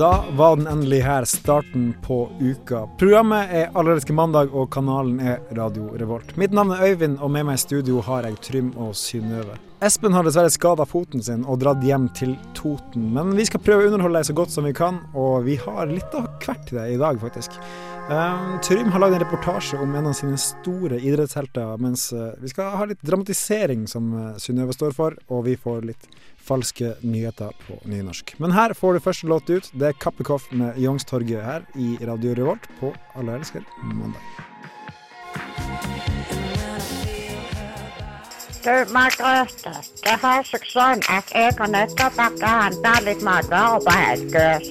Da var den endelig her, starten på uka. Programmet er Allerske mandag, og kanalen er Radio Revolt. Mitt navn er Øyvind, og med meg i studio har jeg Trym og Synnøve. Espen har dessverre skada foten sin og dratt hjem til Toten, men vi skal prøve å underholde deg så godt som vi kan, og vi har litt av hvert til deg i dag, faktisk. Um, Trym har lagd en reportasje om en av sine store idrettshelter, mens uh, vi skal ha litt dramatisering, som uh, Synnøve står for, og vi får litt falske nyheter på nynorsk. Men her får du første låt ut. Det er Kappekoff med Youngstorget her i Radio Revolt på Alle elsker mandag. Du, Margrethe, det har seg sånn at jeg og Nøtterbakke handler litt matvarer på Helgøs.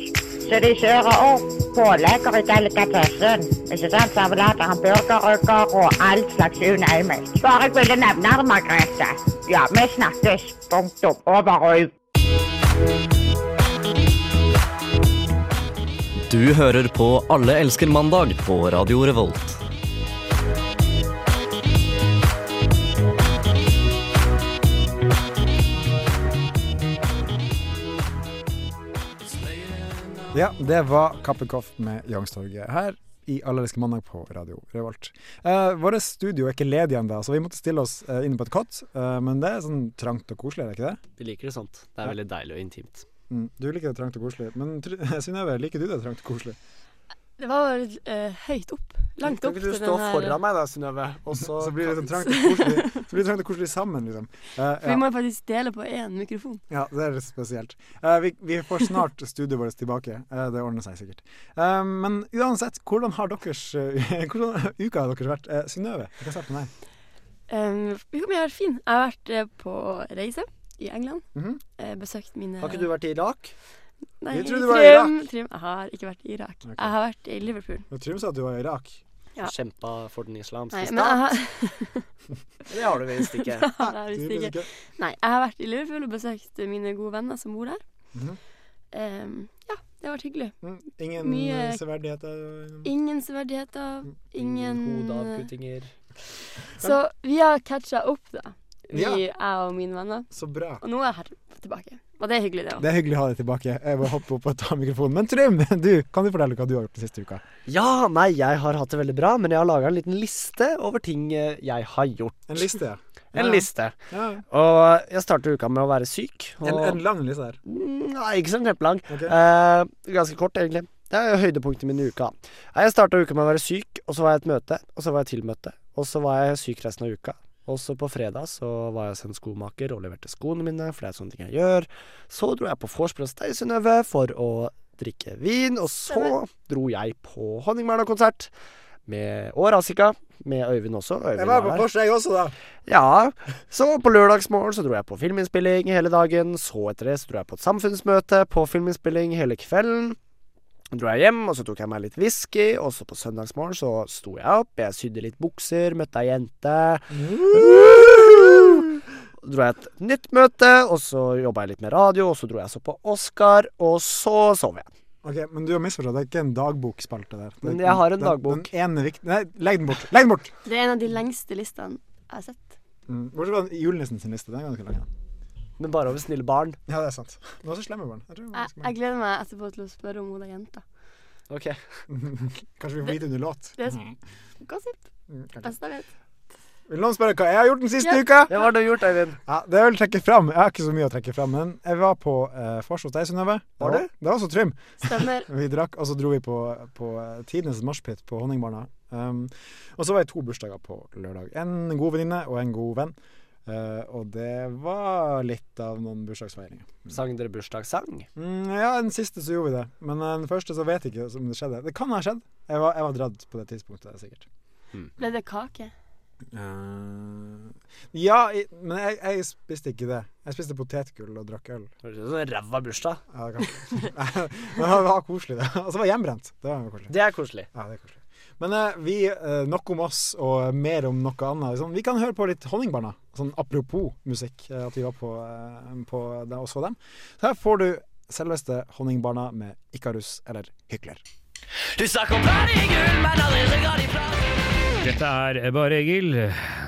Så de kjører opp pålegger i delikatessen. Ikke sant? Servelater, hamburgerrygger og all slags unøymelt. Bare jeg ville nevne det, Margrethe. Ja, vi snakkes. Punktum. Over. Du hører på Alle elsker mandag på Radio Revolt. Ja, det var Kappekoff med Youngstorget her i Allerske mandag på Radio Revolt. Uh, Vårt studio er ikke ledig ennå, så vi måtte stille oss uh, inne på et kott. Uh, men det er sånn trangt og koselig, er det ikke det? Vi liker det sånt. Det er Ja. veldig deilig og intimt. Mm. Du liker det trangt og koselig. Men Synnøve, liker du det trangt og koselig? Det var eh, høyt opp. Langt opp. Kan ikke du stå her- foran meg da, Synnøve? Og så Så blir det sånn trangt og koselig Så blir det trangt og koselig sammen, liksom. Uh, Vi ja. må faktisk dele på én mikrofon. Ja, det er litt spesielt. Uh, vi, vi får snart studioet vårt tilbake. Eh, det ordner seg sikkert. Eh, men uansett, hvordan har deres eh, Hvordan uka har deres vært? Uh, Synnøve, hva kan du med deg. Um, uka mi har vært fin. Jeg har vært eh, på reise i England. Mhm. Eh, besøkt mine Har ikke du vært i Irak? Nei, Vi trodde du var i Irak. Trym. Jeg har ikke vært i Irak. Okay. Jeg har vært i Liverpool. Men Trym sa at du var i Irak. Ja. Kjempa for den islamske Nei, stat. har, Det har du visst ikke. det har jeg visst ikke. ikke. Nei, jeg har vært i Liverpool og besøkt mine gode venner som bor der. Mhm. Um, ja, det har vært hyggelig. Mm, Ingen Mye- eh, severdigheter? Ingen severdigheter. Ingen Hodeavputtinger. Så vi har catcha opp, da. Vi, Ja. jeg og mine venner. Så bra. Og nå er jeg her tilbake. Og det er hyggelig, det òg. Det er hyggelig å ha deg tilbake. Jeg må hoppe opp og ta mikrofonen. Men Trym, du, kan du fortelle hva du har gjort den siste uka? Ja, nei, jeg har hatt det veldig bra, men jeg har laga en liten liste over ting eh, jeg har gjort. En liste, ja. En Ja. liste. ja. Og jeg starter uka med å være syk. Og, En, en lang liste her. Mm, Nei, ikke sånn kjempelang. Okay. Eh, ganske kort, egentlig. Det er høydepunktet min i uka. Jeg starta uka med å være syk, og så var jeg et møte, og så var jeg til møte. Og så var jeg syk resten av uka. Og så på fredag så var jeg hos en skomaker og leverte skoene mine, for det er sånne ting jeg gjør. Så dro jeg på vorspiel hos deg, Synnøve, for å drikke vin. Og så dro jeg på Honningmæla-konsert med og Razika. Med Øyvind også. Øyvind Jeg var på. Porsche, jeg også, da. Ja, så på lørdagsmorgen så dro jeg på filminnspilling hele dagen. Så etter det så dro jeg på et samfunnsmøte på filminnspilling hele kvelden. Dro jeg hjem, og så tok jeg meg litt whisky. Og så på søndagsmorgen så sto jeg opp, jeg sydde litt bukser, møtte ei jente. Så dro jeg et nytt møte, og så jobba jeg litt med radio, og så dro jeg så på Oscar, og så sov jeg. Ok, Men du har misforstått. Det er ikke en dagbokspalte der. Det er Men jeg har en den- dagbok. Den ene viktige Nei, legg den bort. Legg den bort! Det er en av de lengste listene jeg har sett. Mm. Bortsett fra julenissen sin liste. Den er ganske lang. Men bare over snille barn. Ja, det er sant. Har så slemme barn. Jeg tror Jeg, jeg gleder meg etterpå til å spørre om hun er jenta. Ok. Kanskje vi får vite under låt. Det er gossip. Mm, kanskje. Beste jeg vet. Vil noen spørre hva jeg har gjort den siste Ja. uka? Ja, hva har du gjort, Eivind? Ja, Det å trekke fram. Jeg har ikke så mye å trekke fram, men jeg var på eh, vors hos deg, Synnøve. Var Det du? Det var også Trym. Stemmer. Vi drakk, og så dro vi på, på eh, tidenes moshpit på Honningbarna. Um, og så var jeg to bursdager på lørdag. En god venninne og en god venn. Eh, og det var litt av noen bursdagsfeiringer. Sang dere bursdagssang? Mm, ja, den siste så gjorde vi det. Men eh, den første så vet jeg ikke om det skjedde. Det kan ha skjedd. Jeg var, jeg var dratt på det tidspunktet, sikkert. Ble det kake? Uh, ja, i, men jeg, jeg spiste ikke det. Jeg spiste potetgull og drakk øl. Høres ut som en ræva bursdag. Ja, det kan- men det var koselig, det. Og så var jeg hjemmebrent. Det var koselig. Det er koselig. Ja, det er koselig. Men eh, vi, eh, nok om oss og mer om noe annet. Sånn, vi kan høre på litt Honningbarna. Sånn apropos musikk, eh, at vi var på, eh, på det, og så dem. Så her får du selveste Honningbarna med Ikarus eller Hykler. Dette er Bare Egil.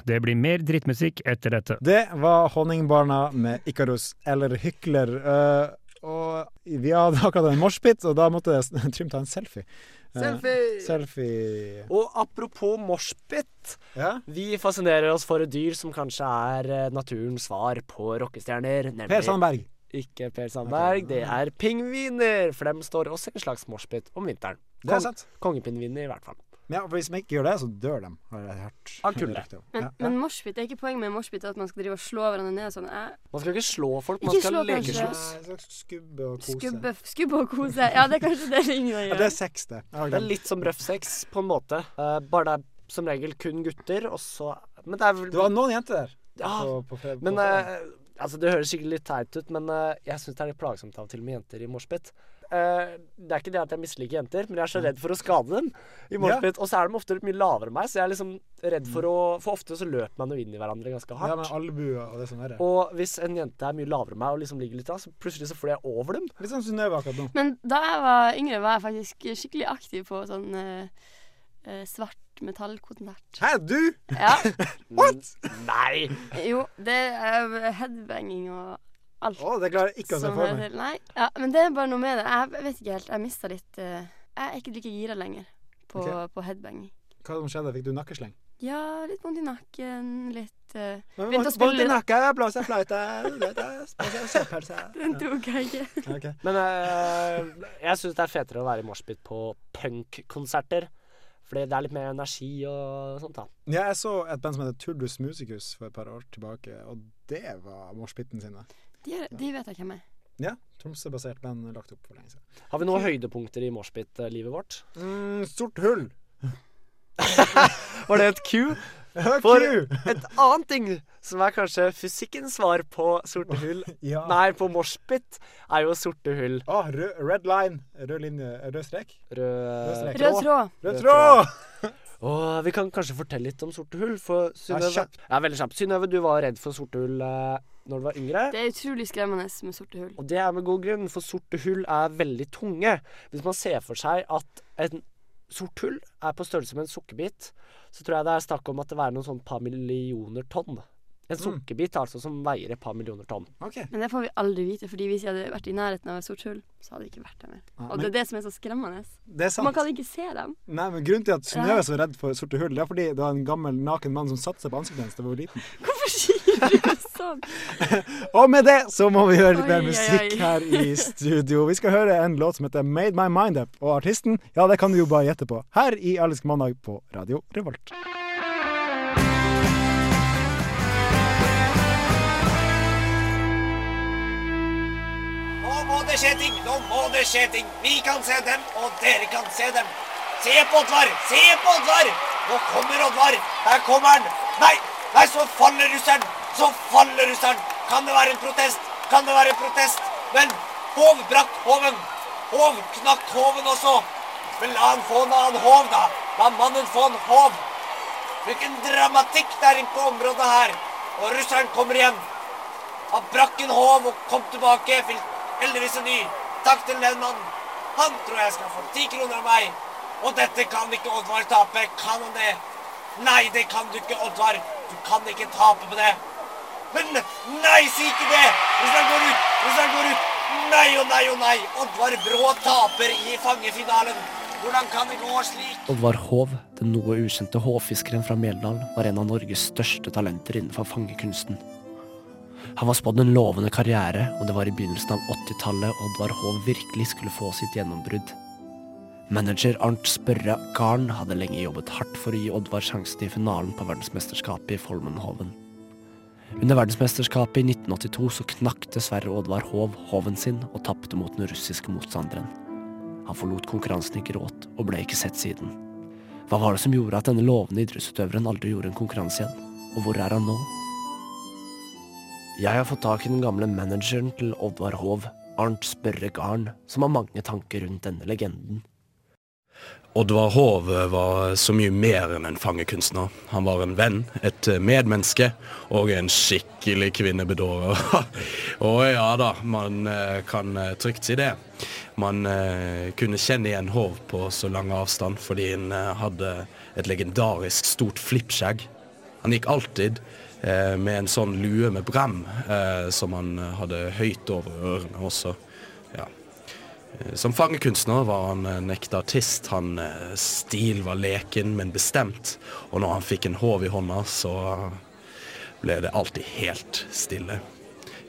Det blir mer drittmusikk etter dette. Det var Honningbarna med Ikarus eller Hykler. Uh, og vi hadde akkurat en moshpit, og da måtte Trym ta en selfie. Selfie! selfie. Og apropos moshpit. Ja. Vi fascinerer oss for et dyr som kanskje er eh, naturens svar på rockestjerner. Per Sandberg. ikke Per Sandberg, det er pingviner. For dem står også en slags moshpit om vinteren. Det er Kong- sant. Kongepingviner, i hvert fall. Ja, for Hvis man ikke gjør det, så dør de, har jeg hørt. Av kulde. Men, Ja. men moshpit, det er ikke poenget med moshpit at man skal drive og slå hverandre ned sånn. Jeg, Man skal ikke slå folk, man Ikke skal lekeslåss. Skubbe og kose. skubbe, skubbe og kose. Ja, det er kanskje det ringene Ja, det er sex, det. Det er litt som røff sex, på en måte. Uh, bare det er som regel kun gutter, og så Men det er vel Det var noen jenter der. Ja, på, på, på, Men på fredag. eh, altså Det høres sikkert litt teit ut, men uh, jeg syns det er litt plagsomt av og til med jenter i moshpit. Uh, det er ikke det at jeg misliker jenter, men jeg er så redd for å skade dem i moshpit. Og så er de ofte litt mye lavere enn meg, så jeg er liksom redd for å For ofte så løper man jo inn i hverandre ganske hardt. ja, med albuer og det som er. det. Og hvis en jente er mye lavere enn meg og liksom ligger litt da, så plutselig så flyr jeg over dem. Litt sånn Synnøve akkurat nå. Men da jeg var yngre, var jeg faktisk skikkelig aktiv på sånn uh, eh, svart metallkonsert. Hæ, du?! Ja. What?! Nei! Jo, det er headbanging og alt. Å, det klarer jeg ikke å se som for meg. til- Nei, ja, men det er bare noe med det. Jeg vet ikke helt. Jeg mista litt eh, Jeg er ikke like gira lenger på, Ok. på headbanging. Hva som skjedde? Fikk du nakkesleng? Ja, litt vondt i nakken, litt uh, Vondt Begynte å spille litt- nakken, blåse fløyte Søppelse. Den tok jeg ikke. Men eh, jeg syns det er fetere å være i moshpit på punkkonserter. Fordi det er litt mer energi og sånt, da. Ja, jeg så et band som heter Turdus Musicus for et par år tilbake, og det var moshpiten sine. De, er, de vet jeg hvem er. Ja, Tromsø-basert band lagt opp for lenge siden. Har vi noen høydepunkter i moshpit-livet vårt? Mm, sort hull. Var det et Q? For et annet ting som er kanskje fysikkens svar på sorte hull Ja. Nei, på moshpit, er jo sorte hull. Å, rød, red line. Rød linje. Rød strek. Rød strek. Rød tråd. Rød Rød tråd! Og vi kan kanskje fortelle litt om sorte hull, for Synnøve. Ja, veldig kjapt. Synnøve, du var redd for sorte hull eh, når du var yngre. Det er utrolig skremmende med sorte hull. Og det er med god grunn, for sorte hull er veldig tunge. Hvis man ser for seg at en sort hull er på størrelse med en sukkerbit, så tror jeg det er snakk om at det er noen sånn par millioner tonn. En sukkerbit altså som veier et par millioner tonn. Okay. Men det får vi aldri vite, fordi hvis jeg hadde vært i nærheten av et sort hull, så hadde jeg ikke vært der mer. Ja, Og det er det som er så skremmende. Det er sant. Man kan ikke se dem. Nei, men Grunnen til at Snø er så redd for sorte hull, det er fordi det var en gammel, naken mann som satte seg på ansiktet hennes da hun var liten. Hvorfor sier sånn? Og med det så må vi høre litt mer musikk her i studio. Vi skal høre en låt som heter Made My Mind Up, og artisten, ja, det kan du jo bare gjette på. Her i Allisk mandag på Radio Revolt. Nå må det skje ting! Nå må det skje ting! Vi kan se dem, og dere kan se dem. Se på Oddvar! Se på Oddvar! Nå kommer Oddvar! Her kommer han! Nei! Nei, så faller russeren! Så faller russeren! Kan det være en protest? Kan det være en protest? Men Hov brakk hoven. Hov knakk hoven også. Men la han få en annen hov, da. La mannen få en hov. Hvilken dramatikk det er inne på området her. Og russeren kommer igjen. Han brakk en Hov og kom tilbake. Fikk heldigvis en ny. Takk til den mannen. Han tror jeg skal få ti kroner av meg. Og dette kan ikke Oddvar tape. Kan han det? Nei, det kan du ikke, Oddvar. Du kan ikke tape på det. Men nei, si ikke det! Hvis han går ut, hvis han går ut. Nei og nei og nei. Oddvar Brå taper i fangefinalen. Hvordan kan det gå slik? Oddvar Hov, den noe ukjente hovfiskeren fra Meldal, var en av Norges største talenter innenfor fangekunsten. Han var spådd en lovende karriere, og det var i begynnelsen av 80-tallet Oddvar Hov virkelig skulle få sitt gjennombrudd. Manager Arnt Spørre Garn hadde lenge jobbet hardt for å gi Oddvar sjansen i finalen på verdensmesterskapet i Folmenhoven. Under verdensmesterskapet i 1982 så knakk dessverre Oddvar Hov hoven sin og tapte mot den russiske motstanderen. Han forlot konkurransen i gråt og ble ikke sett siden. Hva var det som gjorde at denne lovende idrettsutøveren aldri gjorde en konkurranse igjen? Og hvor er han nå? Jeg har fått tak i den gamle manageren til Oddvar Hov, Arnt Spørre Garn, som har mange tanker rundt denne legenden. Oddvar Hove var så mye mer enn en fangekunstner. Han var en venn, et medmenneske og en skikkelig kvinnebedårer. og ja da, man eh, kan eh, trygt si det. Man eh, kunne kjenne igjen Hov på så lang avstand fordi han eh, hadde et legendarisk stort flippskjegg. Han gikk alltid eh, med en sånn lue med brem eh, som han eh, hadde høyt over ørene også. Eh, Som fangekunstner var han en ekte artist. Han eh, stil var leken, men bestemt. Og når han fikk en håv i hånda, så ble det alltid helt stille.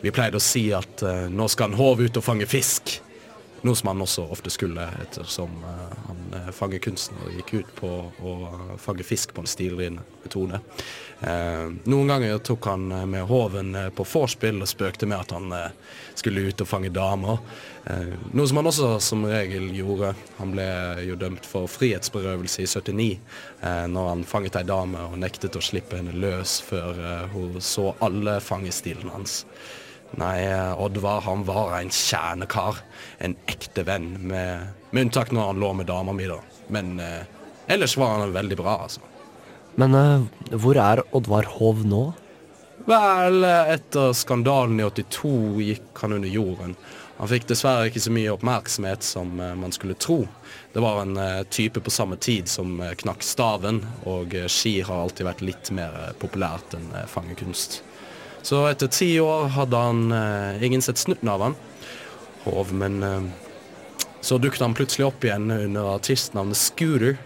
Vi pleide å si at eh, nå skal en håv ut og fange fisk. Noe som han også ofte skulle, ettersom eh, han eh, fangekunstner gikk ut på å fange fisk på en stilren metode. Eh, noen ganger tok han med håven på vorspiel og spøkte med at han skulle ut og fange damer. Noe som han også som regel gjorde. Han ble jo dømt for frihetsberøvelse i 79 eh, når han fanget ei dame og nektet å slippe henne løs før hun så alle fangestilene hans. Nei, Oddvar han var en kjernekar. En ekte venn, med, med unntak når han lå med dama mi, da. Men eh, ellers var han veldig bra, altså. Men eh, hvor er Oddvar Hov nå? Vel, etter skandalen i 82 gikk han under jorden. Han fikk dessverre ikke så mye oppmerksomhet som eh, man skulle tro. Det var en eh, type på samme tid som eh, knakk staven, og eh, ski har alltid vært litt mer populært enn fangekunst. Så etter ti år hadde han eh, ingen sett snutten av han, Hov, men eh, så dukket han plutselig opp igjen under artistnavnet Scooter.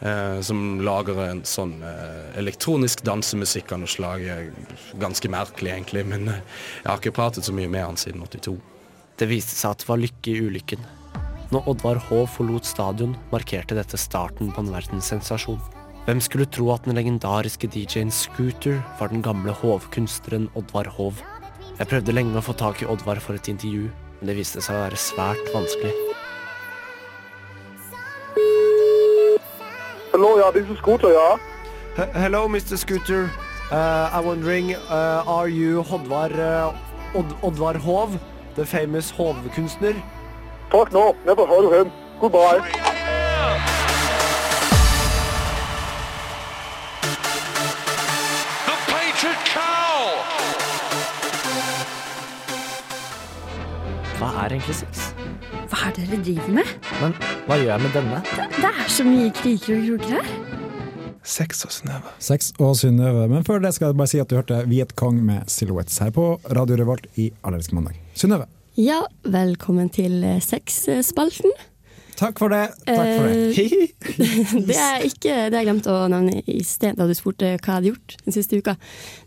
Eh, som lager en sånn eh, elektronisk dansemusikk av noe slag. Ganske merkelig, egentlig, men eh, jeg har ikke pratet så mye med han siden 82. Det viste seg at det var lykke i ulykken. Når Oddvar Hov forlot stadion, markerte dette starten på en verdenssensasjon. Hvem skulle tro at den legendariske DJ-en Scooter var den gamle hovkunstneren Oddvar Hov? Jeg prøvde lenge å få tak i Oddvar for et intervju, men det viste seg å være svært vanskelig. Hello, yeah, this is Scooter, yeah. hello, Mr. Scooter. Uh, I'm wondering, uh, are you Oddvar, uh, Odd Oddvar Hov, the famous hovkunstner? Fuck no, never heard of him. Goodbye. Er egentlig sex? Hva er det dere driver med? Men hva gjør jeg med denne? Det er så mye kriker og kroker her. Sex og Synnøve. Sex og Synnøve. Men før det skal jeg bare si at du hørte Viet Kong med Silhouettes her på Radio Revolt i Allerske mandag. Synnøve, Ja, velkommen til eh, sexspalten. takk for det. Takk for det. Eh, det er ikke det jeg glemte å nevne i sted da du spurte hva jeg hadde gjort den siste uka.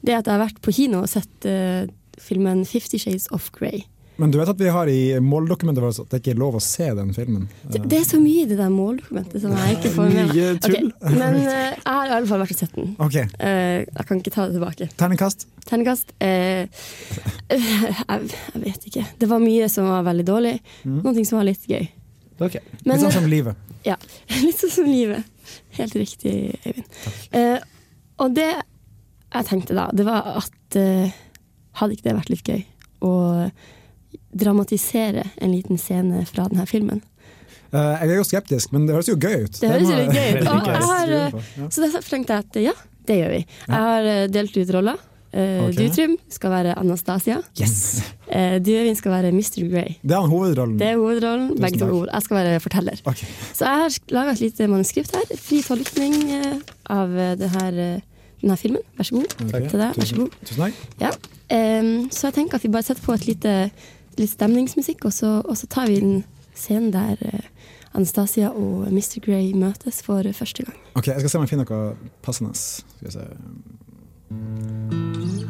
Det at jeg har vært på kino og sett uh, filmen Fifty Shades of Grey. Men du vet at vi har i måldokumentet vårt at det ikke er lov å se den filmen? Det, det er så mye i det der måldokumentet som jeg ikke får med meg. Mye tull. Ok, Men uh, jeg har i alle fall vært og sett den. Ok. Eh, jeg kan ikke ta det tilbake. Terningkast? Terningkast? uh, jeg, jeg vet ikke. Det var mye som var veldig dårlig. Mm. Noen ting som var litt gøy. Litt Men- sånn som livet. Ja, litt sånn som livet. Helt riktig, Øyvind. Eh, og det jeg tenkte da, det var at hadde ikke det vært litt gøy å dramatisere en liten scene fra denne filmen? Uh, jeg er jo skeptisk, men det høres jo gøy ut. Det høres jo litt gøy ut. Og jeg har, eh, Ja. Så derfor tenkte jeg at ja, det gjør vi. Jeg har eh, delt ut roller. Eh, Ok. Du, Trym, skal være Anastasia. Yes. Eh, du, Øyvind, skal være Mr. Grey. Det er hovedrollen. Det er hovedrollen. Begge to ord. Jeg skal være forteller. Okay. Så jeg har laga et lite manuskript her. Fri tolkning eh, av det her, denne filmen. Vær så god. Okay. Til deg. Vær så god. Tusen takk. Ja. Så jeg tenker at vi bare setter på et lite, litt stemningsmusikk, og så, og så tar vi den scenen der eh, Anastasia og Mr. Grey møtes for første gang. Ok, Jeg skal se om jeg finner noe passende. Skal vi se.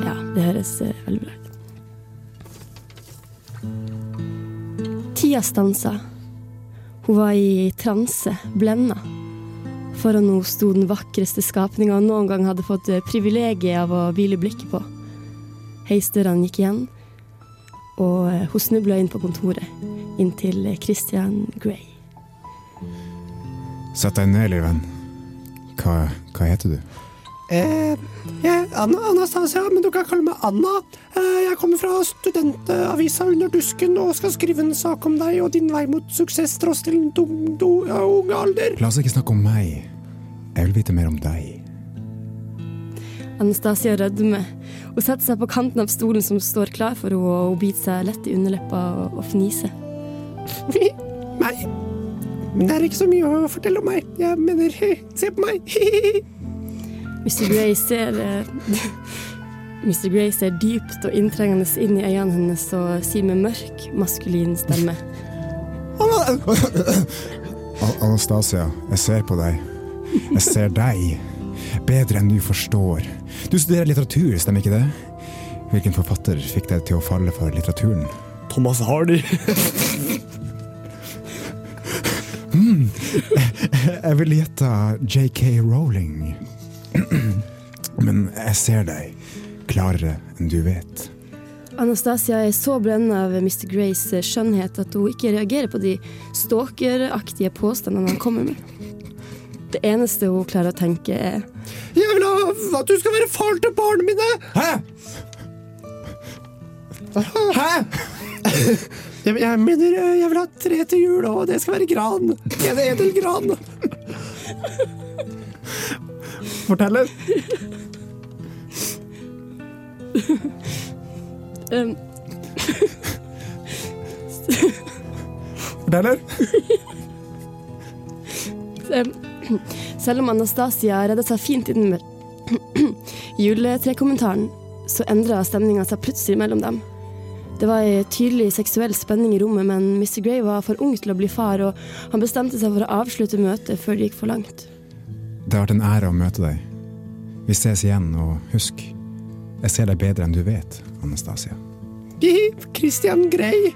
Ja, det høres eh, veldig bra ut. Tida stansa. Hun var i transe, blenda. Foran henne sto den vakreste skapninga hun noen gang hadde fått eh, privilegiet av å hvile blikket på. Heisdørene gikk igjen, og eh, hun snubla inn på kontoret, inn til eh, Christian Grey. Sett deg ned, lille venn. Hva, hva heter du? Eh, jeg, Anna, Anastasia, men du kan kalle meg Anna. Eh, jeg kommer fra studentavisa Under dusken og skal skrive en sak om deg og din vei mot suksess tross til ung alder. La oss ikke snakke om meg. Jeg vil vite mer om deg. Anastasia rødmer. Hun setter seg på kanten av stolen som står klar for henne, og hun biter seg lett i underleppa og, og fniser. Nei, Men det er ikke så mye å fortelle om meg. Jeg mener, se på meg. Mr. Grey ser eh, Mr. Grey ser dypt og inntrengende inn i øynene hennes og sier med mørk, maskulin stemme. Anastasia, jeg ser på deg. Jeg ser deg. Bedre enn du forstår. Du studerer litteratur, stemmer ikke det? Hvilken forfatter fikk deg til å falle for litteraturen? Thomas Hardy. mm. Jeg vil gjette JK Rowling. Men jeg ser deg klarere enn du vet. Anastasia er så blendet av Mr. Greys skjønnhet at hun ikke reagerer på de stalkeraktige påstandene han kommer med. Det eneste hun klarer å tenke, er Jeg vil ha at du skal være far til barna mine! Hæ? Hæ? Jeg, jeg mener, jeg vil ha tre til jul, og det skal være gran. En edel gran. Forteller. um, Forteller. um, Selv om Anastasia redda seg fint i den juletrekommentaren, så endra stemninga seg plutselig mellom dem. Det var ei tydelig seksuell spenning i rommet, men Mr. Grey var for ung til å bli far, og han bestemte seg for å avslutte møtet før det gikk for langt. Det har vært en ære å møte deg. Vi ses igjen, og husk, jeg ser deg bedre enn du vet, Anastasia. Christian Grey.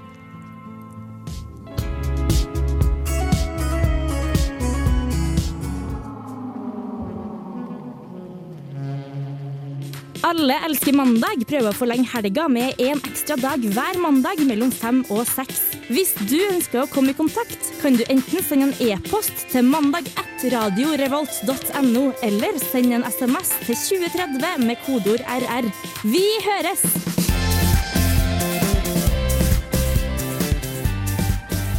Alle elsker mandag prøver å forlenge helga med en ekstra dag hver mandag mellom fem og seks. Hvis du ønsker å komme i kontakt, kan du enten sende en e-post til mandag1radiorevolt.no, eller sende en SMS til 2030 med kodeord RR. Vi høres!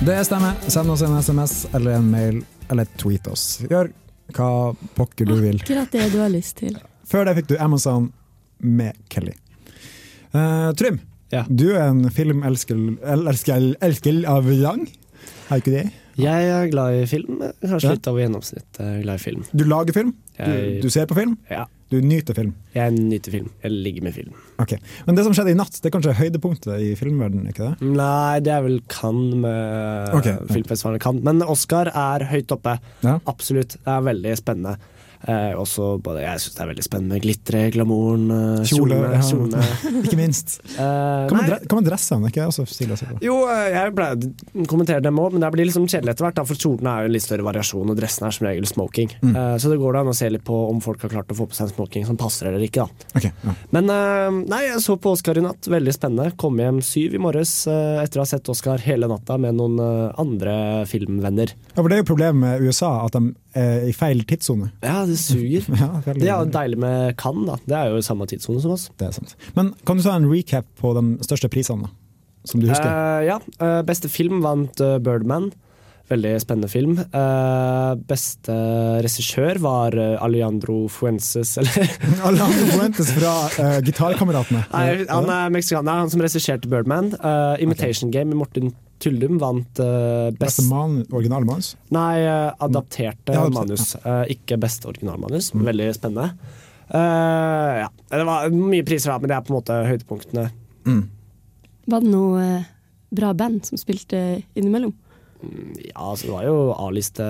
Det stemmer. Send oss en SMS eller en mail, eller tweet oss. Gjør hva pokker du vil. Akkurat det du har lyst til. Før det fikk du Amazon med Kelly. Uh, Trym, du er en filmelsker elsker, elsker av rang. Er ikke det? Jeg er glad i film. Kanskje Ja. litt over gjennomsnitt eh, glad i film. Du lager film, du, Jeg- du ser på film, Ja. du nyter film. Jeg nyter film. Jeg ligger med film. Ok. Men det som skjedde i natt, det er kanskje høydepunktet i filmverdenen, ikke det? Nei, det er vel Cannes med okay, ja. filmfestivalen Cannes. Men Oscar er høyt oppe. Ja. Absolutt. Det er veldig spennende. Eh, også både, jeg syns det er veldig spennende med glitteret, glamouren, eh, Kjole, kjole, ja. kjolene. Ikke minst. Eh, Kan man, nei. dre kan dresse den? Ikke også stilig å se på. Jo, eh, jeg kommenterer dem òg, men det blir liksom kjedelig etter hvert. For kjolene er jo en litt større variasjon, og dressen er som regel smoking. Mm. Eh, så det går da an å se litt på om folk har klart å få på seg en smoking som passer eller ikke. da. Okay, ja. Men eh, nei, jeg så på Oscar i natt. Veldig spennende. Kom hjem syv i morges eh, etter å ha sett Oscar hele natta med noen eh, andre filmvenner. Ja, for Det er jo problemet med USA, at de i feil tidssone. Ja, det suger. Ja, Det er jo deilig med Cannes, da. Det er jo samme tidssone som oss. Det er sant. Men kan du ta en recap på de største prisene, da? Som du husker? Uh, ja. Uh, beste film vant uh, Birdman. Veldig spennende film. Eh, beste regissør var eh, Alejandro Fuences, eller Alejandro Fuentes fra Gitarkameratene. Han er meksikaner, han som regisserte Birdman. Eh, Imitation Game med Morten Tyldum vant best... Beste best man, originalmanus? Nei, uh, adapterte Ja, manus. Uh, ikke beste originalmanus. Veldig spennende. Eh, ja. Det var mye priser, da, men det er på en måte høydepunktene. Var det noe bra band som spilte innimellom? Ja, altså, det var jo A-liste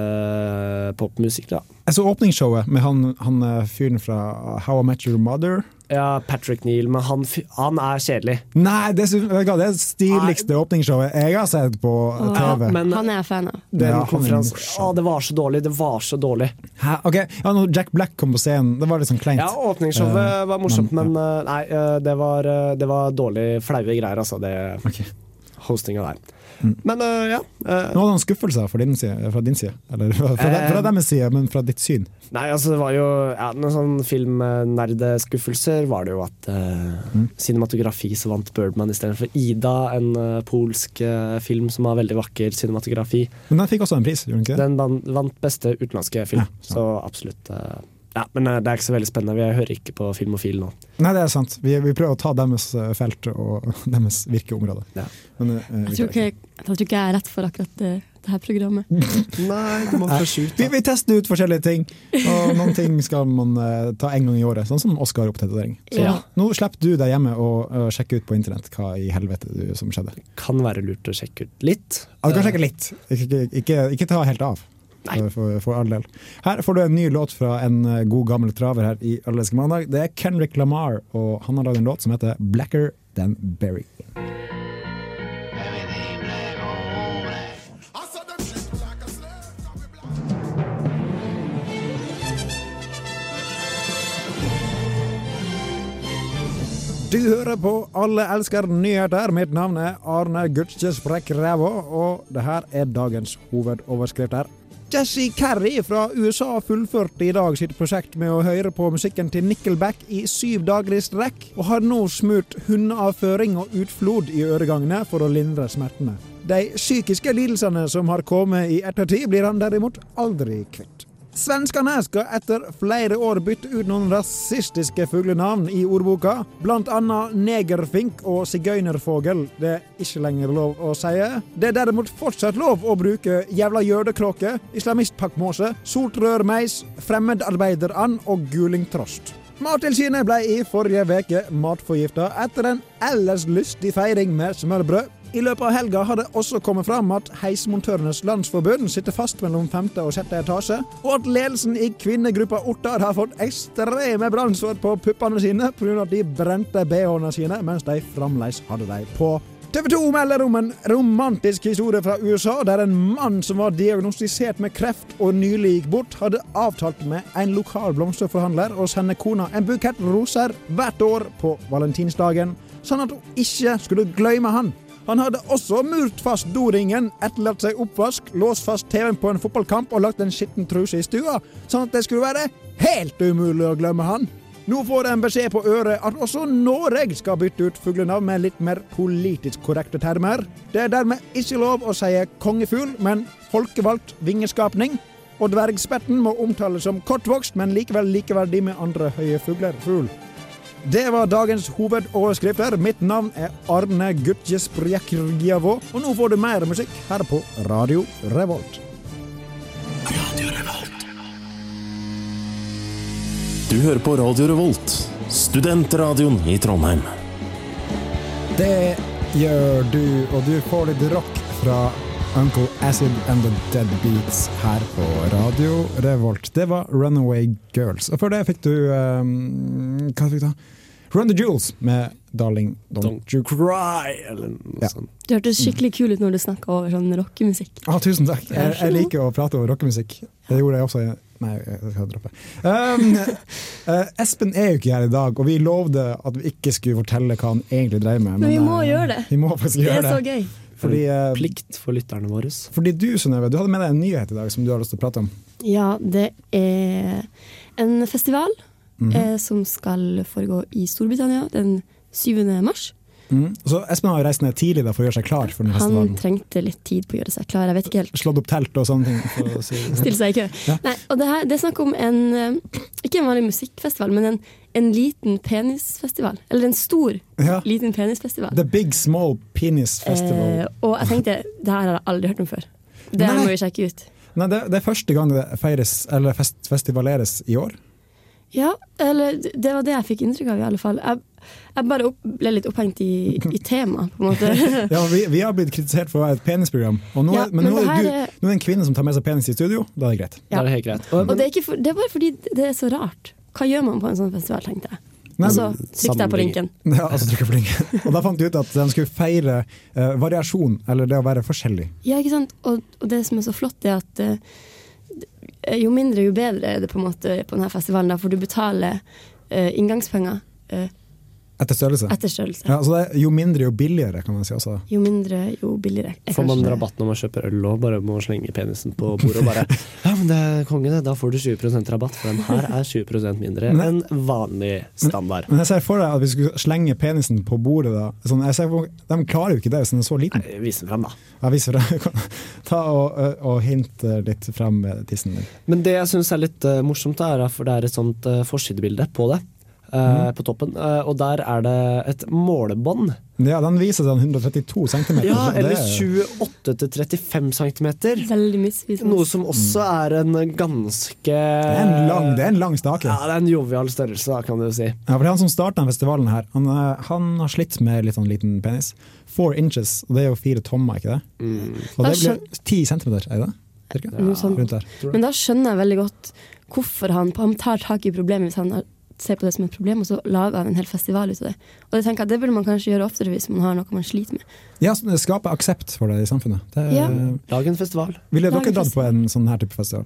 popmusikk, da. Jeg så åpningsshowet med han, han eh, fyren fra How I Met Your Mother. Ja, Patrick Neal, men han, han er kjedelig. Nei, det, er det stiligste åpningsshowet jeg har sett på TV. TV. men- Han er fan av. Den Ja, han er konferansen. Å, det var så dårlig, det var så dårlig. Hæ? Ok, ja, når Jack Black kom på scenen, det var litt sånn kleint. Ja, åpningsshowet Eh, var morsomt, men- men, eh, nei, eh, det var, eh, det var dårlig flaue greier, altså. Det hostinga der. Men uh, ja. øh, Noen sånne skuffelser fra din side, fra din side? Eller fra, fra, Eh. fra deres side, men fra ditt syn? Nei, altså det var jo ja, Noen sånn filmnerdeskuffelser var det jo at eh, cinematografi så vant Birdman istedenfor Ida, en eh, polsk eh, film som har veldig vakker cinematografi. Men den fikk også en pris, gjorde den ikke det? Den vant, beste utenlandske film, så absolutt. Ja, men eh, det er ikke så veldig spennende. Vi hører ikke på Filmofil nå. Nei, det er sant. Vi, vi prøver å ta deres eh, felt og deres virkeområde. Men, uh, Jeg tror ikke, jeg tror ikke jeg er rett for akkurat det, det her programmet. Nei, du må ut. Vi, vi tester ut forskjellige ting, og noen ting skal man uh, ta en gang i året. Sånn som Oscar-oppdatering. Så Ja. Nå slipper du deg hjemme og uh, sjekke ut på internett hva i helvete du, som skjedde. Kan være lurt å sjekke ut litt. Ja, du kan sjekke litt, ikke, ikke, ikke, ikke ta helt av. For, for, all del. Her får du en ny låt fra en eh, god gammel traver her i Allerske mandag. Det er Kendrick Lamar, og han har laget en låt som heter 'Blacker Than Berry'. Du hører på Alle elsker nyheter. Mitt navn er Arne Gutske Sprekk Rævå, og det her er dagens hovedoverskrifter. Jesse Carey fra USA fullførte i dag sitt prosjekt med å høre på musikken til Nickelback i syv dager i strekk, og har nå smurt hundeavføring og utflod i øregangene for å lindre smertene. De psykiske lidelsene som har kommet i ettertid, blir han derimot aldri kvitt. Svenskene skal etter flere år bytte ut noen rasistiske fuglenavn i ordboka, blant annet negerfink og sigøynerfogel. Det er ikke lenger lov å si. Det er derimot fortsatt lov å bruke jævla jødekråke, islamistpakkmåse, soltrørmeis, fremmedarbeiderand og gulingtrost. Mattilsynet ble i forrige uke matforgifta etter en ellers lystig feiring med smørbrød. I løpet av helga har det også kommet fram at Heismontørenes Landsforbund sitter fast mellom femte og sjette etasje, og at ledelsen i kvinnegruppa Ottar har fått ekstreme brannsår på puppene sine pga. at de brente bh-ene sine mens de fremdeles hadde dem på. TV 2 melder om en romantisk historie fra USA, der en mann som var diagnostisert med kreft og nylig gikk bort, hadde avtalt med en lokal blomsterforhandler å sende kona en bukett roser hvert år på valentinsdagen, sånn at hun ikke skulle glemme han. Han hadde også murt fast doringen, etterlatt seg oppvask, låst fast TV-en på en fotballkamp og lagt en skitten truse i stua, sånn at det skulle være helt umulig å glemme han. Nå får en beskjed på øret at også Norge skal bytte ut fuglenavn med litt mer politisk korrekte termer. Det er dermed ikke lov å si kongefugl, men folkevalgt vingeskapning. Og dvergspetten må omtales som kortvokst, men likevel likeverdig med andre høye fugler. Fugl. Det var dagens hovedoverskrifter. Mitt navn er Arne Gutje Sprekjavå, og nå får du mer musikk her på Radio Revolt. Du hører på Radio Revolt, studentradioen i Trondheim. Det gjør du, og du får litt rock fra Uncle Acid and the Dead Beats her på Radio Revolt. Det var Runaway Girls. Og før det fikk du um, Hva fikk du da? Run the Jewels med Darling Don't, You Cry. Eller noe Ja. sånt. Du hørtes skikkelig kul ut når du snakka over sånn rockemusikk. Ah, tusen takk. Jeg, jeg liker å prate over rockemusikk. Det gjorde jeg også. Nei, jeg skal droppe. Um, uh, Espen er jo ikke her i dag, og vi lovde at vi ikke skulle fortelle hva han egentlig dreier med. Men vi må uh, gjøre det. Vi må faktisk Det Det er så gøy. Fordi, uh, Plikt for lytterne våre. fordi du, Synnøve, du hadde med deg en nyhet i dag som du har lyst til å prate om. Ja, det er en festival Mhm. eh, som skal foregå i Storbritannia den 7. mars. Mm. Så Espen har reist ned tidlig da, for å gjøre seg klar for den Han festivalen. trengte litt tid på å gjøre seg klar. Jeg vet ikke helt. Slått opp telt og sånne ting. Si. Stille seg i kø. Ja. Nei, og det, her, det er snakk om en eh, Ikke en vanlig musikkfestival, men en, en liten penisfestival. Eller en stor Ja. liten penisfestival. The Big Small Penis Festival. Eh, og jeg tenkte det her har jeg aldri hørt om før. Det Nei. må vi sjekke ut. Nei, det, det er første gang det feires, eller fest, festivaleres i år. Ja, eller det var det jeg fikk inntrykk av, i alle fall. Jeg, jeg bare opp, ble litt opphengt i, i temaet, på en måte. Ja, vi, vi har blitt kritisert for å være et penisprogram, og nå, Ja, men, men nå, er du, er- nå er det en kvinne som tar med seg penis i studio. Da er det greit. Ja. Da er det helt greit. Og det er, ikke for, det er bare fordi det er så rart. Hva gjør man på en sånn festival, tenkte jeg. Nei, Og så trykket jeg på linken. Ja, altså trykker på linken. Og da fant de ut at de skulle feire uh, variasjon, eller det å være forskjellig. Ja, ikke sant? Og, og det som er så flott, er at eh, jo mindre, jo bedre er det på en måte på denne festivalen. Da, for du betaler eh, inngangspenger. Etter størrelse? Etter størrelse. Ja, så det er jo mindre, jo billigere, kan man si også. Jo mindre, jo billigere. Jeg Får man rabatt når man kjøper øl òg, bare må slenge penisen på bordet og bare Ja, men det er konge, det. Da får du 20% rabatt, for den her er 20% mindre Men- enn vanlig standard. Men jeg ser for deg at vi skulle slenge penisen på bordet da. Sånn, jeg ser for, de klarer jo ikke det hvis den er så liten. Vis den fram, da. Ja, vis frem. Ta og, og hint litt frem med tissen din. Men det jeg syns er litt morsomt, er for det er et sånt uh, forsidebilde på det. Mhm. På toppen. Eh, og der er det et målebånd. Ja, den viser den 132 cm. Ja, eller 28 til 35 cm. Veldig misvisende. Noe som også er en ganske Det er en lang, det er en lang stake. Ja, det er en jovial størrelse, da, kan du si. Ja, for det er Han som starta denne festivalen, her, han, eh, han har slitt med litt sånn liten penis. Four inches, og det er jo fire tommer, ikke det? Og det blir ti centimeter, er det? Cirka? Ja. Rundt der. Men da skjønner jeg veldig godt hvorfor han, han tar tak i problemet hvis han har- ser på det som et problem, og så lager han en hel festival ut av det. Og det tenker jeg, det burde man kanskje gjøre oftere hvis man har noe man sliter med. Ja, så det skaper aksept for det i samfunnet. Det er, Ja. Lag en festival. Ville dere dratt på en sånn her type festival?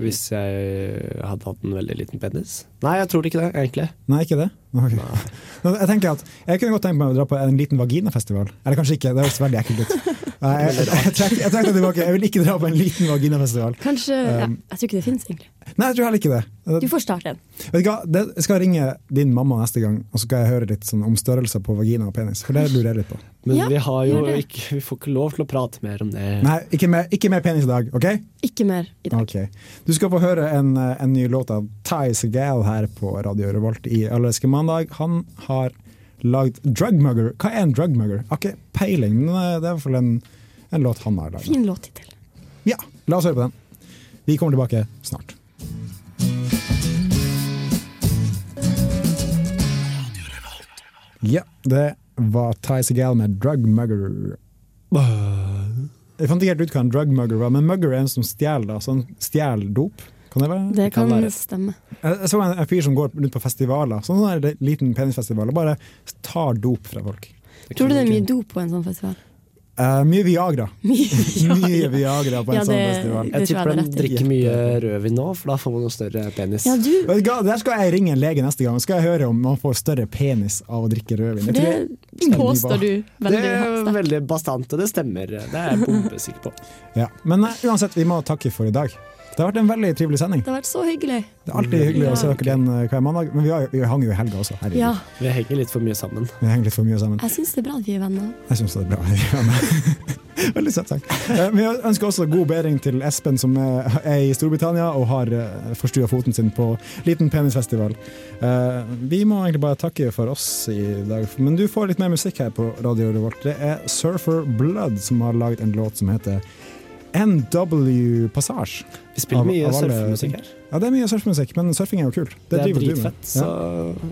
Hvis jeg hadde hatt en veldig liten penis? Nei, jeg tror ikke det, egentlig. Nei, ikke det? Jeg tenker at jeg kunne godt tenkt meg å dra på en liten vaginafestival. Eller kanskje ikke, det høres veldig ekkelt ut. Jeg, jeg, jeg, trekker, jeg trekker tilbake, jeg vil ikke dra på en liten vaginafestival. Kanskje, ja, Um, Jeg tror ikke det finnes, egentlig. Nei, jeg tror heller ikke det. Du får starte en. Vet du hva, det, Jeg skal ringe din mamma neste gang, og så skal jeg høre litt sånn om størrelser på vagina og penis. For det lurer jeg litt på. Men Ja, vi har jo ikke Vi får ikke lov til å prate mer om det. Nei, ikke mer, ikke mer penis i dag, OK? Ikke mer i dag. Okay. Du skal få høre en, en ny låt av Ty Segal her på Radio Revolt i Allerske mandag. Han har lagd Drugmugger. Hva er en drugmugger? Har ikke peiling, men eh, det er i hvert fall en, en låt han har lagd. Fin låttittel. Ja, la oss høre på den. Vi kommer tilbake snart. Ja, det var Ty Segal med Drugmugger. Jeg fant ikke helt ut hva en drugmugger var, men mugger er en som stjeler, da. Sånn stjeler dop. Kan det være? Det kan, være. stemme. Jeg, så en, en fyr som går rundt på festivaler, sånn der liten penisfestival, og bare tar dop fra folk. Tror du det er mye dop på en sånn festival? Uh, mye Viagra. Mye Viagra på en Ja, sånn festival. Jeg tror jeg tipper det er de drikker mye rødvin nå, for da får man jo større penis. Ja, Der skal jeg ringe en lege neste gang, skal jeg høre om man får større penis av å drikke rødvin. Det påstår du veldig Det er veldig bastant, og det stemmer. Det er jeg bombesikker på. Ja. Men uh, uansett, vi må takke for i dag. Det har vært en veldig trivelig sending. Det har vært så hyggelig. Det er alltid hyggelig Ja. å se dere igjen eh, hver mandag, men vi, har, vi hang jo i helga også. Herregud. Ja, Vi henger litt for mye sammen. Vi henger litt for mye sammen. jeg syns det er bra at vi er venner. Jeg syns det er bra. at vi er venner. Veldig søtt sagt. Eh, Vi ønsker også god bedring til Espen, som er er i Storbritannia og har forstua foten sin på liten penisfestival. Eh, Vi må egentlig bare takke for oss i dag, men du får litt mer musikk her på Radio Revolt. Det er Surfer Blood som har laget en låt som heter NW Passage. Vi spiller mye av surfemusikk her. Ja, det er mye surfemusikk, men surfing er jo kult. Det er driver med. dritfett, så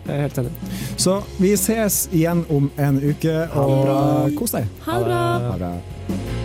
jeg er helt enig. Så vi ses igjen om en uke, og kos deg. Ha det bra. Ha det bra.